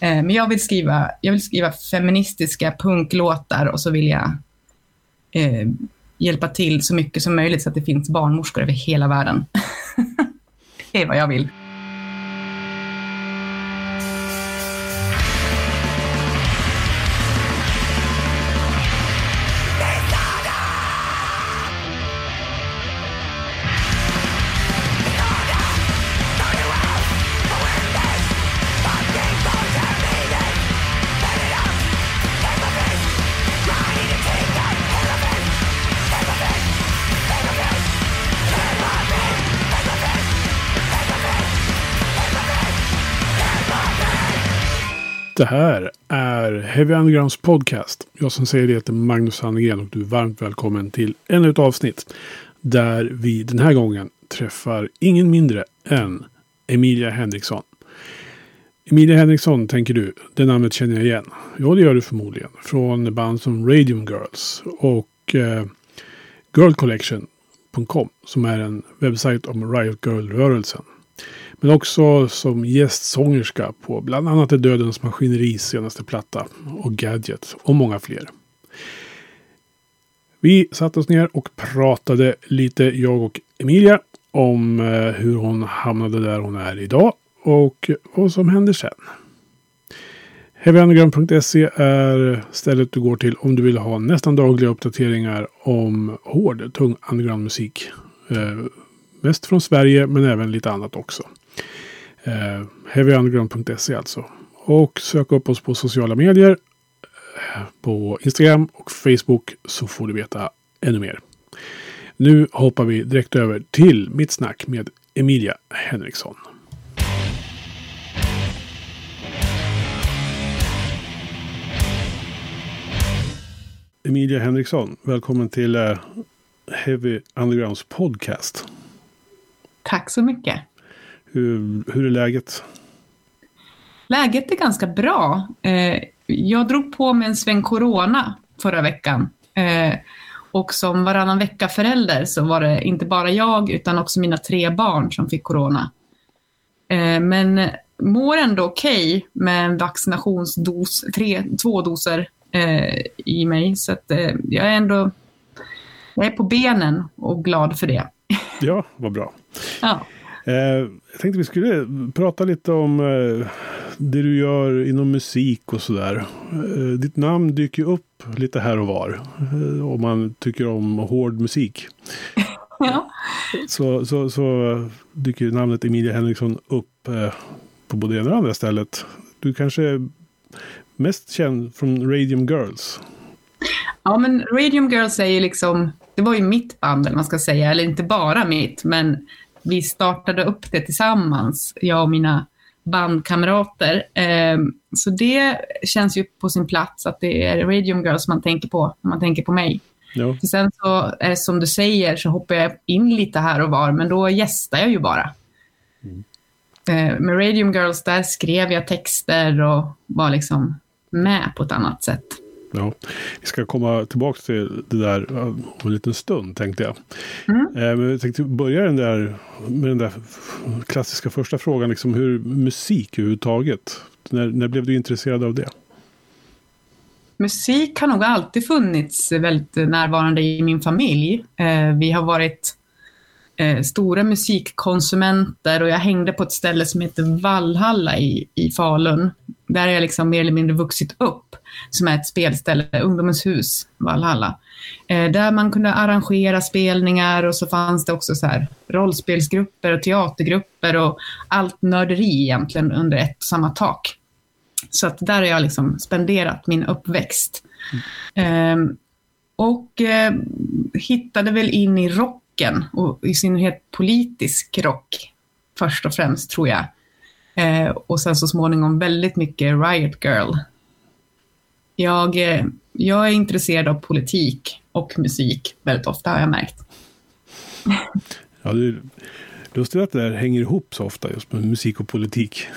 Eh, men jag vill, skriva, jag vill skriva feministiska punklåtar och så vill jag eh, hjälpa till så mycket som möjligt så att det finns barnmorskor över hela världen. det är vad jag vill. Det här är Heavy Undergrounds podcast. Jag som säger det heter Magnus Hannegren och du är varmt välkommen till ännu ett avsnitt. Där vi den här gången träffar ingen mindre än Emilia Henriksson. Emilia Henriksson tänker du, det namnet känner jag igen. Ja, det gör du förmodligen. Från band som Radium Girls och eh, girlcollection.com som är en webbsajt om Riot Girl-rörelsen. Men också som gästsångerska på bland annat Det Dödens Maskineris senaste platta och Gadget och många fler. Vi satte oss ner och pratade lite, jag och Emilia, om eh, hur hon hamnade där hon är idag och vad som händer sen. HeavyUnderground.se är stället du går till om du vill ha nästan dagliga uppdateringar om hård, tung undergroundmusik. Eh, mest från Sverige men även lite annat också. Eh, heavyunderground.se alltså. Och sök upp oss på sociala medier. Eh, på Instagram och Facebook så får du veta ännu mer. Nu hoppar vi direkt över till mitt snack med Emilia Henriksson. Emilia Henriksson, välkommen till eh, Heavy Undergrounds podcast. Tack så mycket. Hur, hur är läget? Läget är ganska bra. Eh, jag drog på mig en sväng corona förra veckan. Eh, och som varannan vecka förälder så var det inte bara jag utan också mina tre barn som fick corona. Eh, men mår ändå okej okay med en vaccinationsdos, tre, två doser i mig. Så att jag är ändå jag är på benen och glad för det. Ja, vad bra. Ja. Eh, jag tänkte vi skulle prata lite om eh, det du gör inom musik och sådär. Eh, ditt namn dyker upp lite här och var. Om man tycker om hård musik. Ja. Så, så, så dyker namnet Emilia Henriksson upp på både det ena och andra stället. Du kanske är mest känd från Radium Girls. Ja, men Radium Girls är ju liksom, det var ju mitt band, man ska säga, eller inte bara mitt, men vi startade upp det tillsammans, jag och mina bandkamrater. Ehm, så det känns ju på sin plats att det är Radium Girls man tänker på när man tänker på mig. Ja. Sen så det som du säger så hoppar jag in lite här och var, men då gästar jag ju bara. Mm. Ehm, med Radium Girls där skrev jag texter och var liksom med på ett annat sätt. Ja, vi ska komma tillbaka till det där om en liten stund tänkte jag. Mm. Eh, men jag tänkte börja den där, med den där klassiska första frågan, liksom hur musik överhuvudtaget. När, när blev du intresserad av det? Musik har nog alltid funnits väldigt närvarande i min familj. Eh, vi har varit eh, stora musikkonsumenter och jag hängde på ett ställe som heter Vallhalla i, i Falun. Där har jag liksom mer eller mindre vuxit upp, som är ett spelställe, Ungdomens hus, Vallhalla. Eh, där man kunde arrangera spelningar och så fanns det också så här rollspelsgrupper och teatergrupper och allt nörderi egentligen under ett och samma tak. Så att där har jag liksom spenderat min uppväxt. Mm. Eh, och eh, hittade väl in i rock rocken och i synnerhet politisk rock först och främst tror jag. Eh, och sen så småningom väldigt mycket Riot Girl. Jag, eh, jag är intresserad av politik och musik väldigt ofta har jag märkt. ja, det är lustigt att det där hänger ihop så ofta just med musik och politik.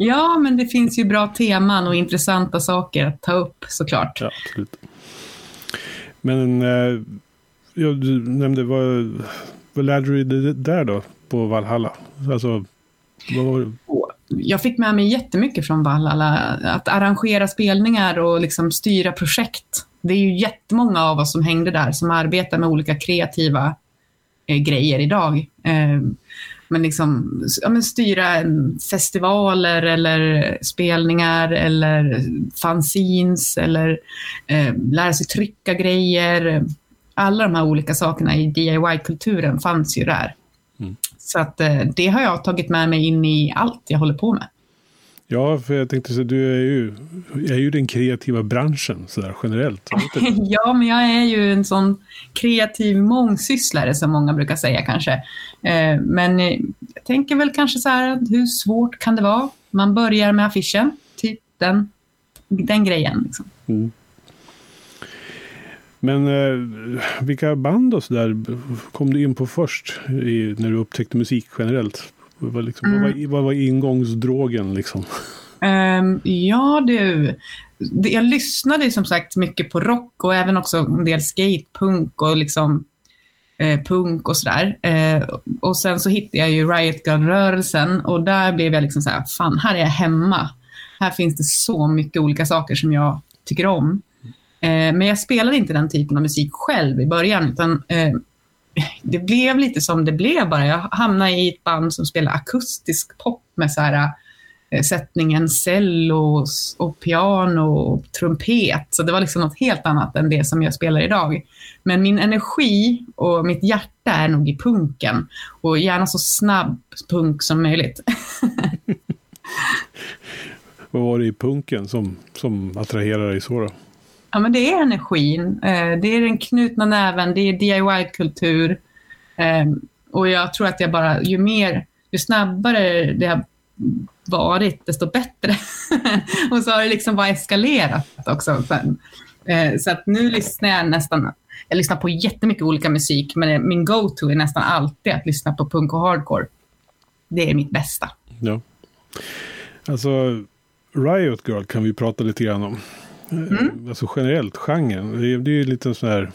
Ja, men det finns ju bra teman och intressanta saker att ta upp såklart. Ja, absolut. Men eh, ja, du nämnde, vad, vad lärde du dig där då på Valhalla? Alltså, vad var? Jag fick med mig jättemycket från Valhalla. Att arrangera spelningar och liksom styra projekt. Det är ju jättemånga av oss som hängde där som arbetar med olika kreativa eh, grejer idag. Eh, men liksom ja, men styra mm, festivaler eller spelningar eller fanzines eller eh, lära sig trycka grejer. Alla de här olika sakerna i DIY-kulturen fanns ju där. Mm. Så att eh, det har jag tagit med mig in i allt jag håller på med. Ja, för jag tänkte så du är ju, är ju den kreativa branschen sådär generellt. ja, men jag är ju en sån kreativ mångsysslare som många brukar säga kanske. Eh, men jag tänker väl kanske så här, hur svårt kan det vara? Man börjar med affischen, typ den, den grejen. Liksom. Mm. Men eh, vilka band och sådär kom du in på först i, när du upptäckte musik generellt? Vad var, liksom, mm. vad, vad var ingångsdrogen liksom? Um, ja du, jag lyssnade som sagt mycket på rock och även också en del skatepunk och liksom eh, punk och sådär. Eh, och sen så hittade jag ju Riot Girl-rörelsen och där blev jag liksom så här, fan här är jag hemma. Här finns det så mycket olika saker som jag tycker om. Eh, men jag spelade inte den typen av musik själv i början, utan eh, det blev lite som det blev bara. Jag hamnade i ett band som spelade akustisk pop med så här, eh, sättningen cello och piano och trumpet. Så det var liksom något helt annat än det som jag spelar idag. Men min energi och mitt hjärta är nog i punken och gärna så snabb punk som möjligt. Vad var det i punken som, som attraherade dig så då? Ja, men det är energin. Eh, det är den knutna näven, det är DIY-kultur. Ehm, och jag tror att jag bara, ju mer, ju snabbare det har varit, desto bättre. och så har det liksom bara eskalerat också sen. Eh, så att nu lyssnar jag nästan, jag lyssnar på jättemycket olika musik, men min go-to är nästan alltid att lyssna på punk och hardcore. Det är mitt bästa. Ja. Alltså, Riot Girl kan vi prata lite grann om. Mm. Alltså generellt, genren. Det är, det är lite en sån här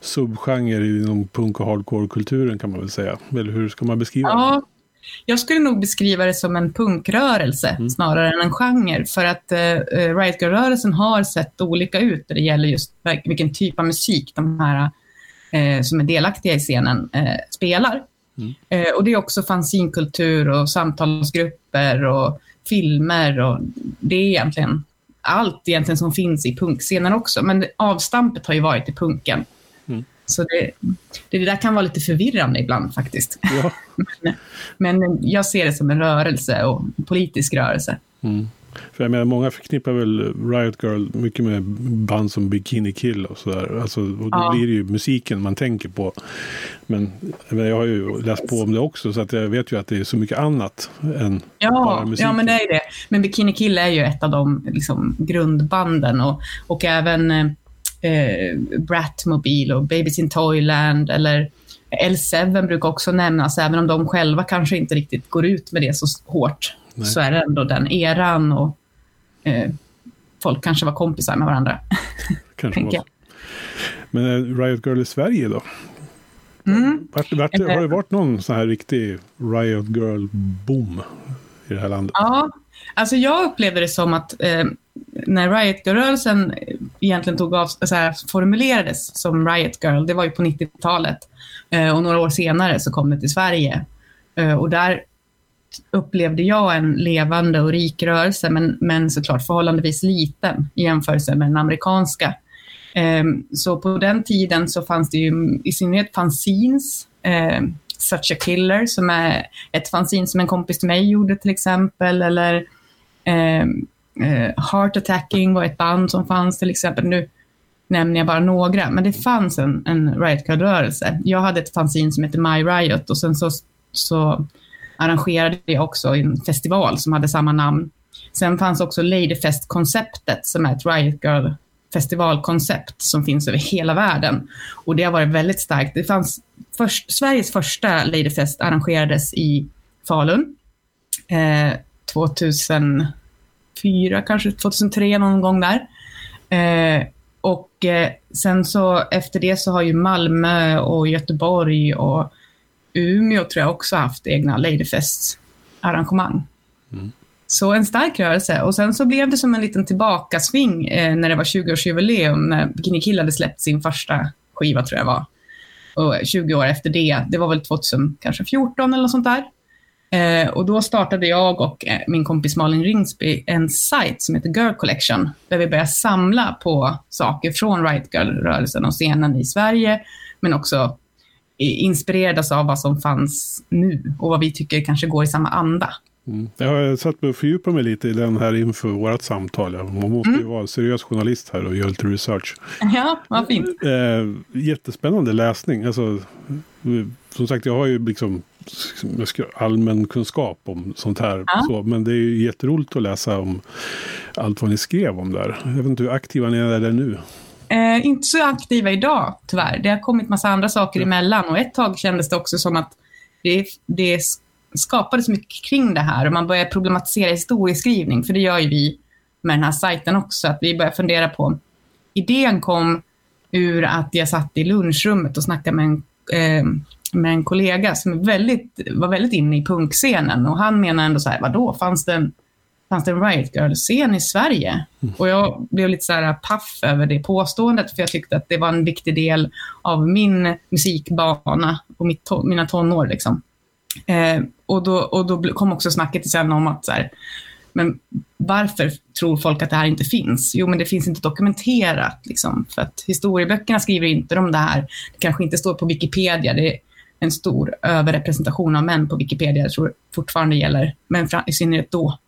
subgenre inom punk och hardcore-kulturen kan man väl säga. Eller hur ska man beskriva ja, det? Jag skulle nog beskriva det som en punkrörelse mm. snarare än en genre. För att uh, Riot Girl-rörelsen har sett olika ut när det gäller just vilken typ av musik de här uh, som är delaktiga i scenen uh, spelar. Mm. Uh, och det är också fanzinkultur och samtalsgrupper och filmer och det är egentligen allt egentligen som finns i punkscenen också. Men avstampet har ju varit i punken. Mm. Så det, det, där kan vara lite förvirrande ibland faktiskt. Ja. men, men, jag ser det som en rörelse och en politisk rörelse. Mm. För jag menar, många förknippar väl Riot Girl mycket med band som Bikini Kill och sådär. Alltså, och då ja. blir det ju musiken man tänker på. Men jag har ju läst på om det också, så att jag vet ju att det är så mycket annat än ja, bara musiken. Ja, men det är det. Men Bikini Kill är ju ett av de liksom, grundbanden och, och även eh, Bratmobile och Babies in Toyland eller L7 brukar också nämnas, även om de själva kanske inte riktigt går ut med det så hårt. Nej. så är det ändå den eran och eh, folk kanske var kompisar med varandra. Kanske var Men eh, Riot Girl i Sverige då? Mm. Vart, vart, har det varit någon sån här riktig Riot Girl-boom i det här landet? Ja, alltså jag upplevde det som att eh, när Riot Girl-rörelsen egentligen tog av, så här, formulerades som Riot Girl, det var ju på 90-talet. Eh, och några år senare så kom det till Sverige. Eh, och där upplevde jag en levande och rik rörelse, men, men såklart förhållandevis liten i jämförelse med den amerikanska. Ehm, så på den tiden så fanns det ju i synnerhet fanzines, ehm, Such a Killer, som är ett fanzine som en kompis till mig gjorde till exempel, eller ehm, eh, Heart Attacking var ett band som fanns till exempel. Nu nämner jag bara några, men det fanns en, en Riot Card-rörelse. Jag hade ett fanzine som hette My Riot och sen så, så arrangerade jag också en festival som hade samma namn. Sen fanns också Ladyfest-konceptet som är ett Riot Girl festivalkoncept som finns över hela världen. Och det har varit väldigt starkt. Det fanns först, Sveriges första Ladyfest arrangerades i Falun. Eh, 2004, kanske 2003 någon gång där. Eh, och eh, sen så efter det så har ju Malmö och Göteborg och Umeå tror jag också haft egna Ladyfest-arrangemang. Mm. Så en stark rörelse. Och sen så blev det som en liten tillbakasving eh, när det var 20-årsjubileum, när Bikini Kill hade släppt sin första skiva, tror jag var. Och 20 år efter det, det var väl 2014 eller något sånt där. Eh, och då startade jag och eh, min kompis Malin Ringsby en sajt som heter Girl Collection, där vi började samla på saker från Riot Girl-rörelsen och scenen i Sverige, men också inspirerades av vad som fanns nu och vad vi tycker kanske går i samma anda. Mm. Jag har satt mig och fördjupat mig lite i den här inför vårt samtal. Man måste mm. ju vara seriös journalist här och göra lite research. Ja, vad fint. Eh, jättespännande läsning. Alltså, som sagt, jag har ju liksom allmän kunskap om sånt här. Ja. Så, men det är ju jätteroligt att läsa om allt vad ni skrev om där. Jag vet inte hur aktiva ni är där nu. Eh, inte så aktiva idag, tyvärr. Det har kommit massa andra saker ja. emellan. Och ett tag kändes det också som att det, det skapades mycket kring det här. Och man började problematisera historieskrivning, för det gör ju vi med den här sajten också, att vi började fundera på... Idén kom ur att jag satt i lunchrummet och snackade med en, eh, med en kollega som väldigt, var väldigt inne i punkscenen. Och han menade ändå så här, vadå, fanns det en, fanns det en Riot Girl-scen i Sverige? Mm. Och jag blev lite så här paff över det påståendet, för jag tyckte att det var en viktig del av min musikbana och mitt, mina tonår. Liksom. Eh, och, då, och då kom också snacket sen om att så här, men varför tror folk att det här inte finns? Jo, men det finns inte dokumenterat. Liksom, för att historieböckerna skriver inte om det här. Det kanske inte står på Wikipedia. Det är en stor överrepresentation av män på Wikipedia. Jag tror fortfarande gäller, men i synnerhet då.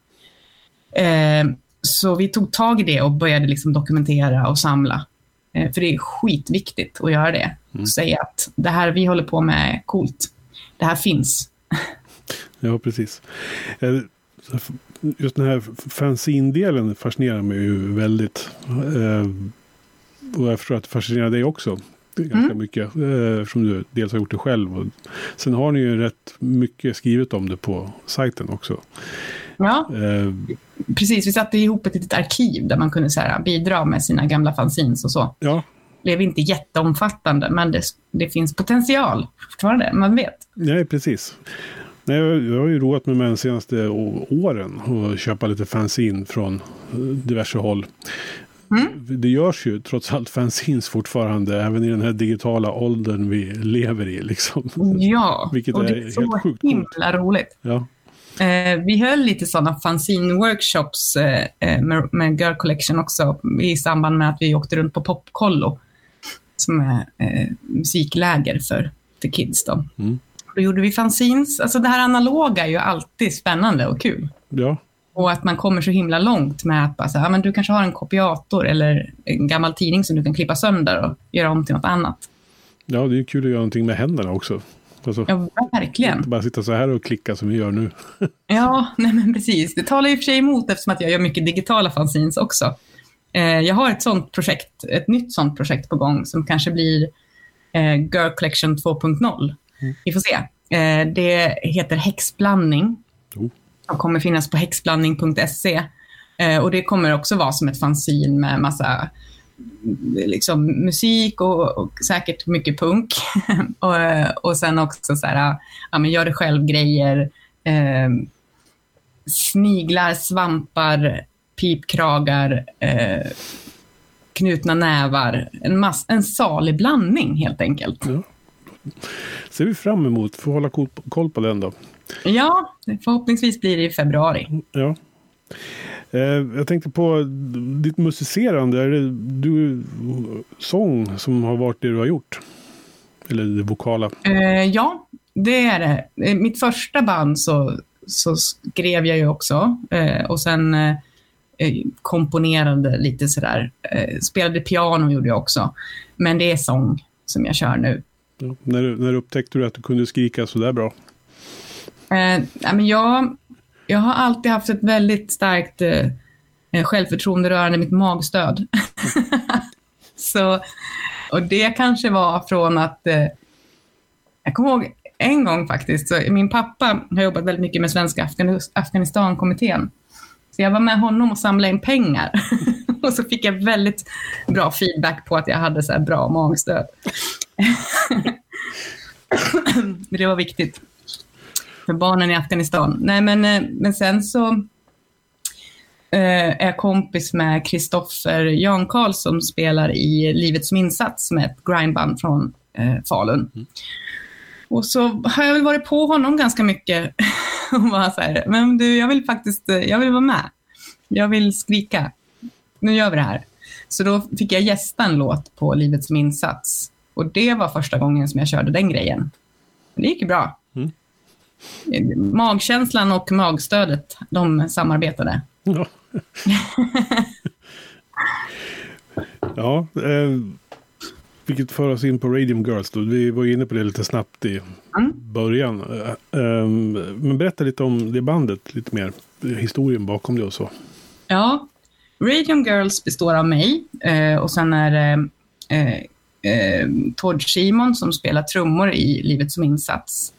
Eh, så vi tog tag i det och började liksom dokumentera och samla. Eh, för det är skitviktigt att göra det. Mm. Och säga att det här vi håller på med är coolt. Det här finns. Ja, precis. Eh, just den här fanzine-delen fascinerar mig ju väldigt. Och jag förstår att det fascinerar dig också ganska mm. mycket. Eftersom du dels har gjort det själv. Och sen har ni ju rätt mycket skrivet om det på sajten också. Ja, eh. precis. Vi satte ihop ett litet arkiv där man kunde så här, bidra med sina gamla fanzines och så. Ja. Det blev inte jätteomfattande, men det, det finns potential fortfarande. Man vet. Nej, precis. Nej, jag har ju roat mig med de senaste åren och köpa lite fanzine från eh, diverse håll. Mm. Det görs ju trots allt fanzines fortfarande, även i den här digitala åldern vi lever i. Liksom. Ja, Vilket och det är, är så helt himla roligt. Ja. Eh, vi höll lite sådana fanzine-workshops eh, eh, med, med Girl Collection också i samband med att vi åkte runt på Popkollo, som är musikläger för, för kids. Då. Mm. Då gjorde vi fanzines. Alltså det här analoga är ju alltid spännande och kul. Ja. Och att man kommer så himla långt med att säga, ja, men du kanske har en kopiator eller en gammal tidning som du kan klippa sönder och göra om till något annat. Ja, det är kul att göra någonting med händerna också. Alltså, ja, verkligen. Inte bara sitta så här och klicka som vi gör nu. ja, nej men precis. Det talar i och för sig emot eftersom att jag gör mycket digitala fanzines också. Eh, jag har ett sånt projekt, ett nytt sånt projekt på gång som kanske blir eh, Girl Collection 2.0. Mm. Vi får se. Eh, det heter häxblandning. Oh. Och kommer finnas på häxblandning.se. Eh, och det kommer också vara som ett fanzine med massa liksom, musik och, och säkert mycket punk. och, och sen också så här, ja, men gör det själv-grejer. Eh, sniglar, svampar, pipkragar, eh, knutna nävar. En, mass, en salig blandning helt enkelt. Ja ser vi fram emot. Får hålla koll på den då. Ja, förhoppningsvis blir det i februari. Ja. Eh, jag tänkte på ditt musicerande. Är det du sång som har varit det du har gjort? Eller det vokala? Eh, ja, det är det. I mitt första band så, så skrev jag ju också. Eh, och sen eh, komponerade lite sådär. Eh, spelade piano gjorde jag också. Men det är sång som jag kör nu. Ja, när, när upptäckte du att du kunde skrika så där bra? Eh, men jag, jag har alltid haft ett väldigt starkt eh, eh självförtroende rörande mitt magstöd. så, och det kanske var från att... Eh, jag kommer ihåg en gång faktiskt, så min pappa har jobbat väldigt mycket med Svenska Afghanistankommittén. Så jag var med honom och samlade in pengar. och så fick jag väldigt bra feedback på att jag hade så bra magstöd. det var viktigt för barnen i Afghanistan. Nej, men, eh, men sen så eh, är kompis med Kristoffer Jan som spelar i Livet som insats med ett grindband från eh, Falun. Mm. Och så har jag väl varit på honom ganska mycket och bara så här, men du, jag vill faktiskt, jag vill vara med. Jag vill skrika. Nu gör vi det här. Så då fick jag gästa en låt på Livet som insats. Och det var första gången som jag körde den grejen. Det gick ju bra. Magkänslan och magstödet, de samarbetade. Ja, ja eh, vilket för oss in på Radium Girls. Då. Vi var inne på det lite snabbt i mm. början. Eh, eh, men berätta lite om det bandet, lite mer historien bakom det och så. Ja, Radium Girls består av mig eh, och sen är det eh, Todd Simon som spelar trummor i Livet som insats.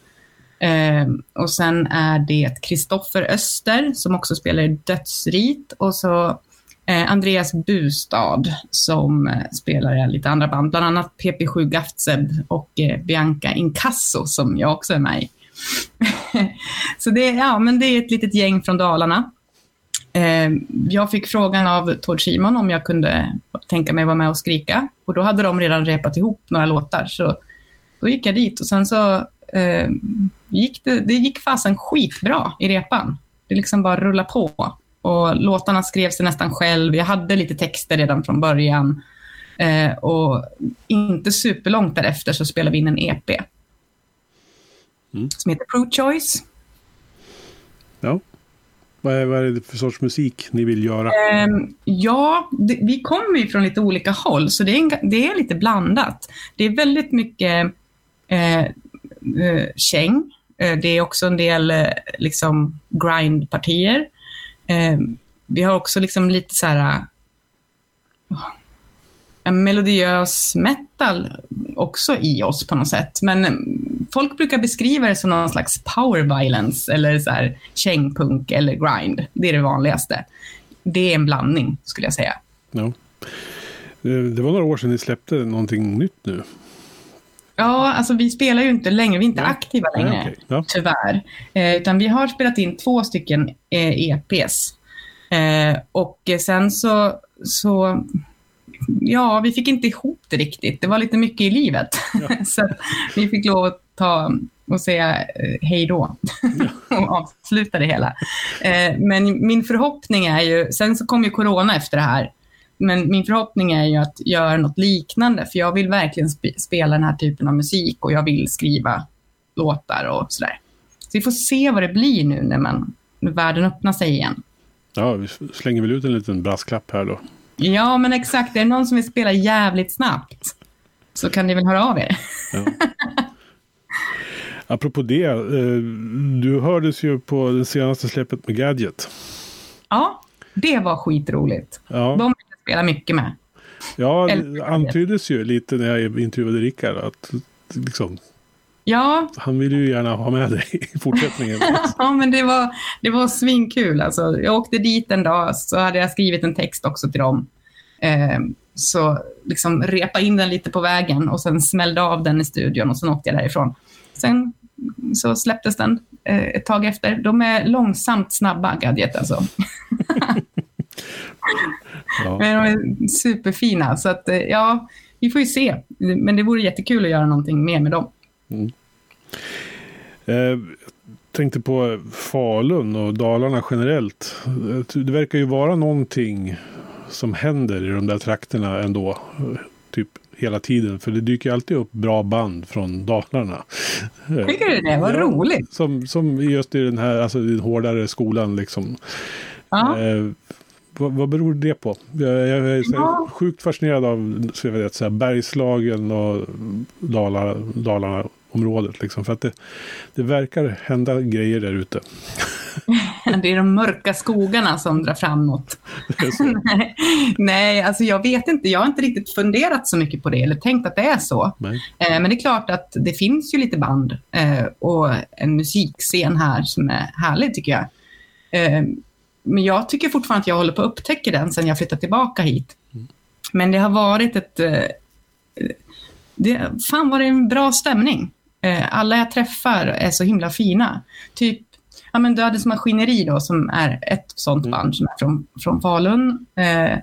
Eh, och sen är det Kristoffer Öster som också spelar i Dödsrit och så eh, Andreas Bustad som eh, spelar i lite andra band, bland annat PP7 Gaftseb och eh, Bianca Inkasso som jag också är med i. så det, ja, men det är ett litet gäng från Dalarna. Eh, jag fick frågan av Tord Simon om jag kunde tänka mig vara med och skrika. Och då hade de redan repat ihop några låtar. Så då gick jag dit och sen så eh, gick det, det gick fasen skitbra i repan. Det liksom bara rullade på. Och låtarna skrevs nästan själv. Jag hade lite texter redan från början. Eh, och inte superlångt därefter så spelade vi in en EP. Mm. Som heter Pro Choice. Ja. Vad är, vad är det för sorts musik ni vill göra? Um, ja, det, vi kommer ju från lite olika håll, så det är, en, det är lite blandat. Det är väldigt mycket eh, eh, käng. Eh, det är också en del eh, liksom grindpartier. Eh, vi har också liksom lite så här eh, en melodiös metal också i oss på något sätt. Men eh, folk brukar beskriva det som någon slags power violence eller så här kängpunk eller grind. Det är det vanligaste. Det är en blandning skulle jag säga. Ja. Eh, det var några år sedan ni släppte någonting nytt nu. Ja, alltså vi spelar ju inte längre, vi är inte ja. aktiva längre, ja, okay. ja. tyvärr. Eh, utan vi har spelat in två stycken eh, EPs. Eh, och sen så, så ja, vi fick inte ihop det riktigt. Det var lite mycket i livet. Så vi fick lov att ta och säga eh, hej då och avsluta det hela. Eh, men min förhoppning är ju, sen så kom ju corona efter det här, men min förhoppning är ju att göra något liknande, för jag vill verkligen sp spela den här typen av musik och jag vill skriva låtar och sådär. Så vi får se vad det blir nu när, man, när världen öppnar sig igen. Ja, vi slänger väl ut en liten brasklapp här då. Ja, men exakt. Är det någon som vill spela jävligt snabbt så kan ni väl höra av er. Ja. Apropå det, eh, du hördes ju på det senaste släppet med Gadget. Ja, det var skitroligt. Ja. De spela mycket med. Ja, det antyddes ju lite när jag intervjuade Rickard att liksom, Ja. Han vill ju gärna ha med dig i fortsättningen. ja, men det var, det var svinkul. Alltså, jag åkte dit en dag, så hade jag skrivit en text också till dem. Eh, så liksom repa in den lite på vägen och sen smällde av den i studion och sen åkte jag därifrån. Sen så släpptes den eh, ett tag efter. De är långsamt snabba, Gadget alltså. ja. Men de är superfina, så att eh, ja, vi får ju se. Men det vore jättekul att göra någonting mer med dem. Mm. Eh, tänkte på Falun och Dalarna generellt. Det verkar ju vara någonting som händer i de där trakterna ändå. Typ hela tiden. För det dyker alltid upp bra band från Dalarna. Tycker du det? Vad ja, roligt. Som, som just i den här alltså, den hårdare skolan liksom. Eh, vad, vad beror det på? Jag, jag är ja. sjukt fascinerad av så vet, så här, Bergslagen och Dalarna, Dalarna området. Liksom, för att det, det verkar hända grejer där ute. det är de mörka skogarna som drar fram något. Nej, alltså jag vet inte. Jag har inte riktigt funderat så mycket på det eller tänkt att det är så. Eh, men det är klart att det finns ju lite band eh, och en musikscen här som är härlig tycker jag. Eh, men jag tycker fortfarande att jag håller på att upptäcka den sen jag flyttade tillbaka hit. Men det har varit ett... Det, fan var det en bra stämning. alla jag träffar är så himla fina. Typ ja, men Dödens Maskineri då, som är ett sånt Mm. band som är från, från Falun. Eh,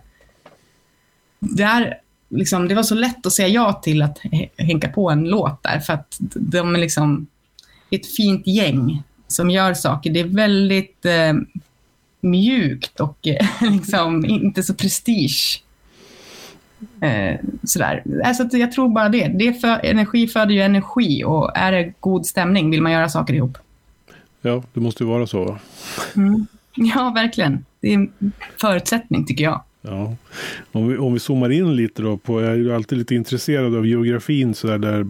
där, liksom, det var så lätt att säga ja till att hänka på en låt där, för att de är liksom ett fint gäng som gör saker. Det är väldigt eh, mjukt och eh, liksom inte så prestige. Eh, sådär. Alltså, jag tror bara det. det för, energi föder ju energi och är det god stämning vill man göra saker ihop. Ja, det måste ju vara så. va? Ja, verkligen. Det är en förutsättning tycker jag. Ja. Om, vi, om vi zoomar in lite då på, jag är ju alltid lite intresserad av geografin så där, där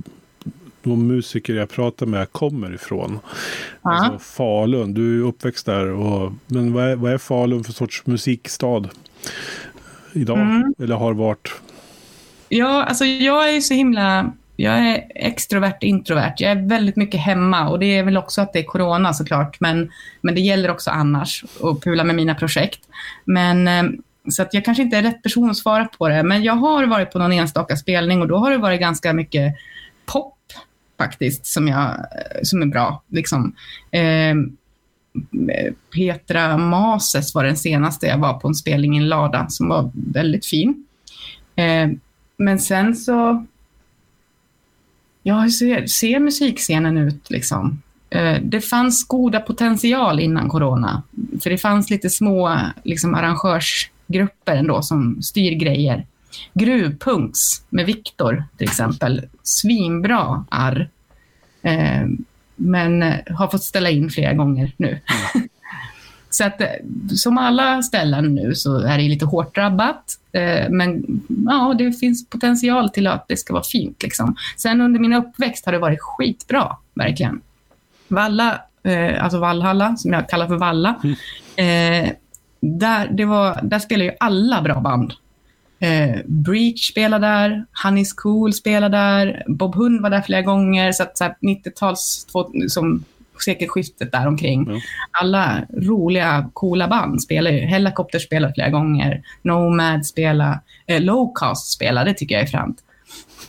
de musiker jag pratar med kommer ifrån. Ja. Alltså Falun, du är uppväxt där. Och, men vad är, vad är Falun för sorts musikstad idag? Mm. Eller har varit? Ja, alltså jag är ju så himla... Jag är extrovert, introvert. Jag är väldigt mycket hemma och det är väl också att det är corona såklart. Men, men det gäller också annars att pula med mina projekt. Men, eh, så att jag kanske inte är rätt person att svara på det. Men jag har varit på någon enstaka spelning och då har det varit ganska mycket pop faktiskt som, jag, som är bra. Liksom. Eh, Petra Mases var den senaste jag var på en spelning i en lada som var väldigt fin. Eh, men sen så... Ja, hur ser, ser musikscenen ut liksom? Eh, det fanns goda potential innan corona. För det fanns lite små liksom, arrangörsgrupper ändå som styr grejer. Gruvpunks med Viktor till exempel. Svinbra arr. Eh, men eh, har fått ställa in flera gånger nu. Så att eh, som alla ställen nu så är det lite hårt drabbat. Eh, Men ja, det finns potential till att det ska vara fint. Liksom. Sen under min uppväxt har det varit skitbra, verkligen. Valla, eh, alltså Vallhalla, som jag kallar för Valla. Eh, där, det var, där spelar ju alla bra band. Eh, Breach spelade där, Honey's Cool spelade där, Bob Hund var där flera gånger. Så så här 90-tals, två- som sekelskiftet där omkring. Ja. Alla roliga, coola band spelar ju. Helicopter spelar flera gånger, Nomad spelar, eh, Lowcast spelar, det tycker jag är fränt.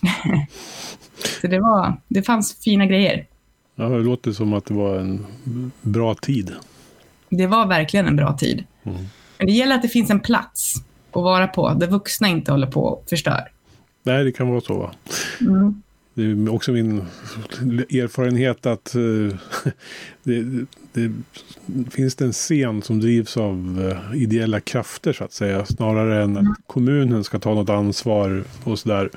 så det, var, det fanns fina grejer. Ja, det låter som att det var en bra tid. Det var verkligen en bra tid. Mm. Men det gäller att det finns en plats att vara på, där vuxna inte håller på och förstör. Nej, det kan vara så va? Mm. Det är också min erfarenhet att eh, det, det, finns det en scen som drivs av eh, ideella krafter så att säga. Snarare än att kommunen ska ta något ansvar och sådär.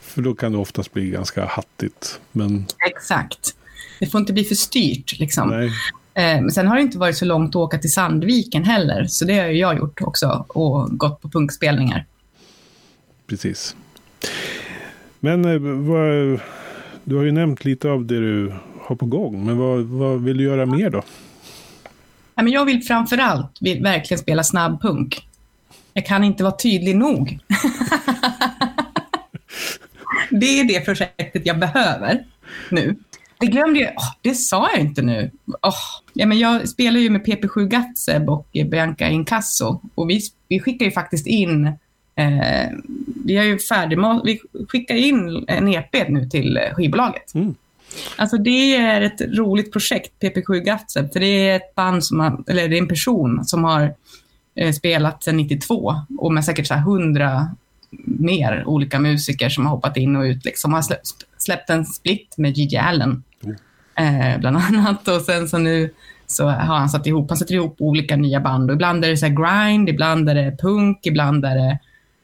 För då kan det oftast bli ganska hattigt. Men Exakt. Det får inte bli för styrt. Liksom. nej, Men sen har det inte varit så långt att åka till Sandviken heller, så det har ju jag gjort också och gått på punkspelningar. precis. Men eh, vad, du har ju nämnt lite av det du har på gång. Men vad, vad vill du göra mer då? Jag vill framför allt vill verkligen spela snabbpunk. Jag kan inte vara tydlig nog. det är det projektet jag behöver nu. Det glömde jag. Åh, det sa jag inte nu. Åh, ja, men jag spelar ju med PP7 Gatseb och Bianca Inkasso. Och vi, vi skickar ju faktiskt in... Eh, vi har ju färdig, vi skickar in en EP nu till eh, skivbolaget. Mm. Alltså det är ett roligt projekt, PP7 Gatseb, för det är ett band som har, eller det är en person som har eh, spelat sedan 92 och med säkert så här 100 mer olika musiker som har hoppat in och ut. Liksom har släppt, släppt en split med Gigi Allen, Mm. eh, bland annat. Och sen så nu så har han satt ihop, han sätter ihop olika nya band. Och ibland är det så grind, ibland är det punk, ibland är det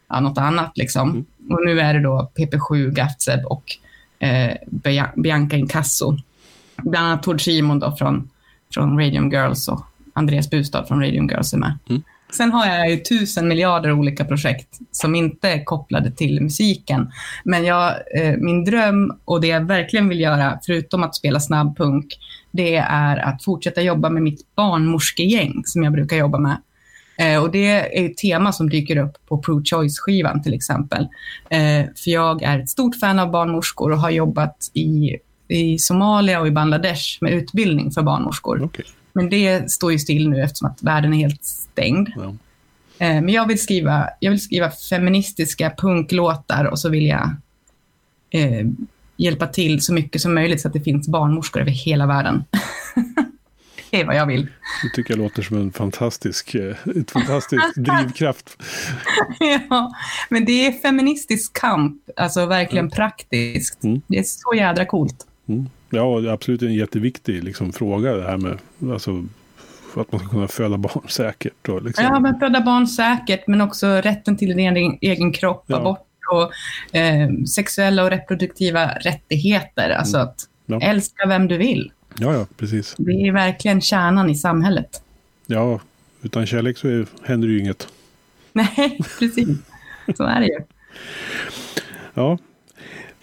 ja, något annat. Liksom. Och nu är det då PP7 Gatseb och eh, Bia- Bianca Inkasso. Bland annat Tord Simon då från, från Radium Girls och Andreas Bustad från Radium Girls är med. Mm. Sen har jag ju tusen miljarder olika projekt som inte är kopplade till musiken. Men jag, eh, min dröm och det jag verkligen vill göra, förutom att spela snabbpunk, det är att fortsätta jobba med mitt barnmorskegäng som jag brukar jobba med. Eh, och det är ett tema som dyker upp på Pro Choice-skivan till exempel. Eh, för jag är ett stort fan av barnmorskor och har jobbat i, i Somalia och i Bangladesh med utbildning för barnmorskor. Okay. Men det står ju still nu eftersom att världen är helt stängd. Ja. Eh, Men jag vill skriva, jag vill skriva feministiska punklåtar och så vill jag eh, hjälpa till så mycket som möjligt så att det finns barnmorskor över hela världen. Det är vad jag vill. Det tycker jag låter som en fantastisk, eh, ett fantastisk drivkraft. ja, men det är feministisk kamp, alltså verkligen mm. praktiskt. Mm. Det är så jädra coolt. Mm. Ja, absolut en jätteviktig liksom, fråga det här med alltså, att man ska kunna föda barn säkert. Och, liksom. Ja, men föda barn säkert, men också rätten till din egen, kropp, ja. abort och eh, sexuella och reproduktiva rättigheter. Alltså mm. att ja. älska vem du vill. Ja, ja, precis. Det är verkligen kärnan i samhället. Ja, utan kärlek så är, händer ju inget. Nej, precis. Så är det ju. Ja,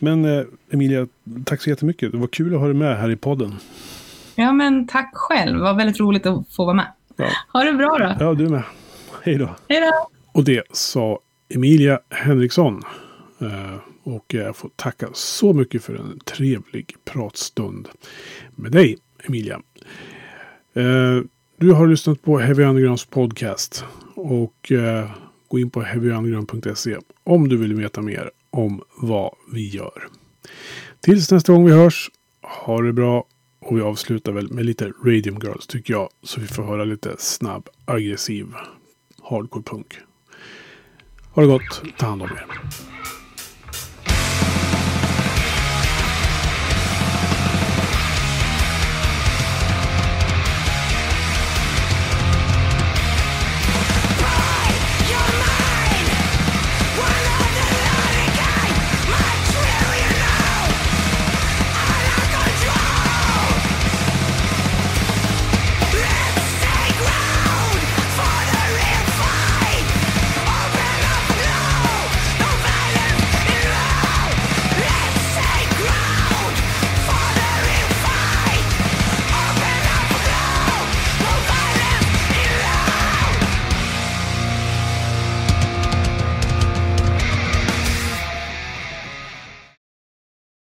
men eh, Emilia, tack så jättemycket. Det var kul att ha dig med här i podden. Ja, men tack själv. Det var väldigt roligt att få vara med. Ja. Ha det bra då. Ja, du med. Hej då. Hej då. Och det sa Emilia Henriksson. Eh, och jag får tacka så mycket för en trevlig pratstund med dig, Emilia. Eh, du har lyssnat på Heavy Undergrounds podcast. Och eh, gå in på heavyunderground.se om du vill veta mer om vad vi gör. Tills nästa gång vi hörs, ha det bra och vi avslutar väl med lite Radium Girls tycker jag. Så vi får höra lite snabb, aggressiv hardcore punk. Ha det gott, ta hand om er.